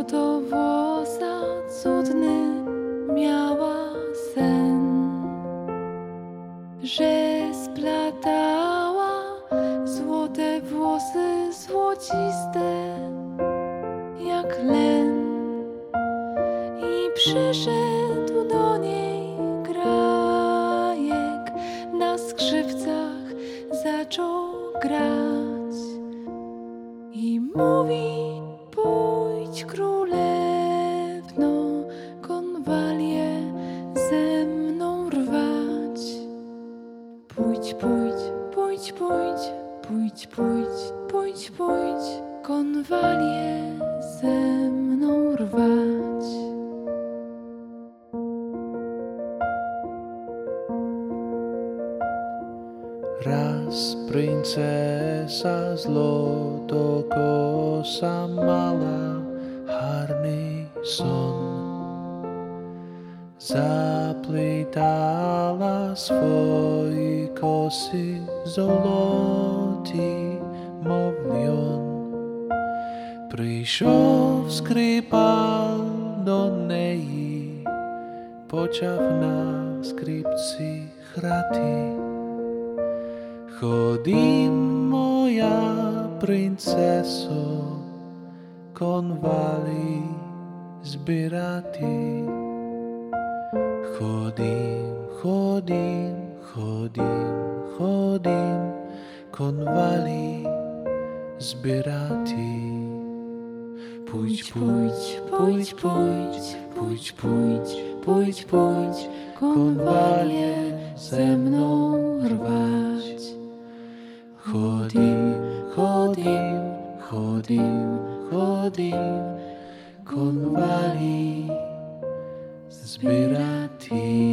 złotowłosa, cudny miała sen, że splatała złote włosy złociste jak len i przyszedł do niej grajek na skrzypcach zaczął grać i mówi Bądź królewną, konwalię ze mną rwać. Pójdź, pójdź, pójdź, pójdź, pójdź, pójdź, pójdź, pójdź, konwalię ze mną rwać. Raz princesa z lodokosa mała. сон, заплітала свої коси золоті, мов льон. прийшов скрипал до неї, почав на скрипці храти, ходім моя принцесо. con valley zbierati. Chodim, chodim, chodim, chodim, konwali zbierati. Pójdź, pójdź, pójdź, pójdź, pójdź, pójdź, pójdź, pójdź, konwalie ze mną rwać. Chodim, chodim, chodim, chodim, convali sperati.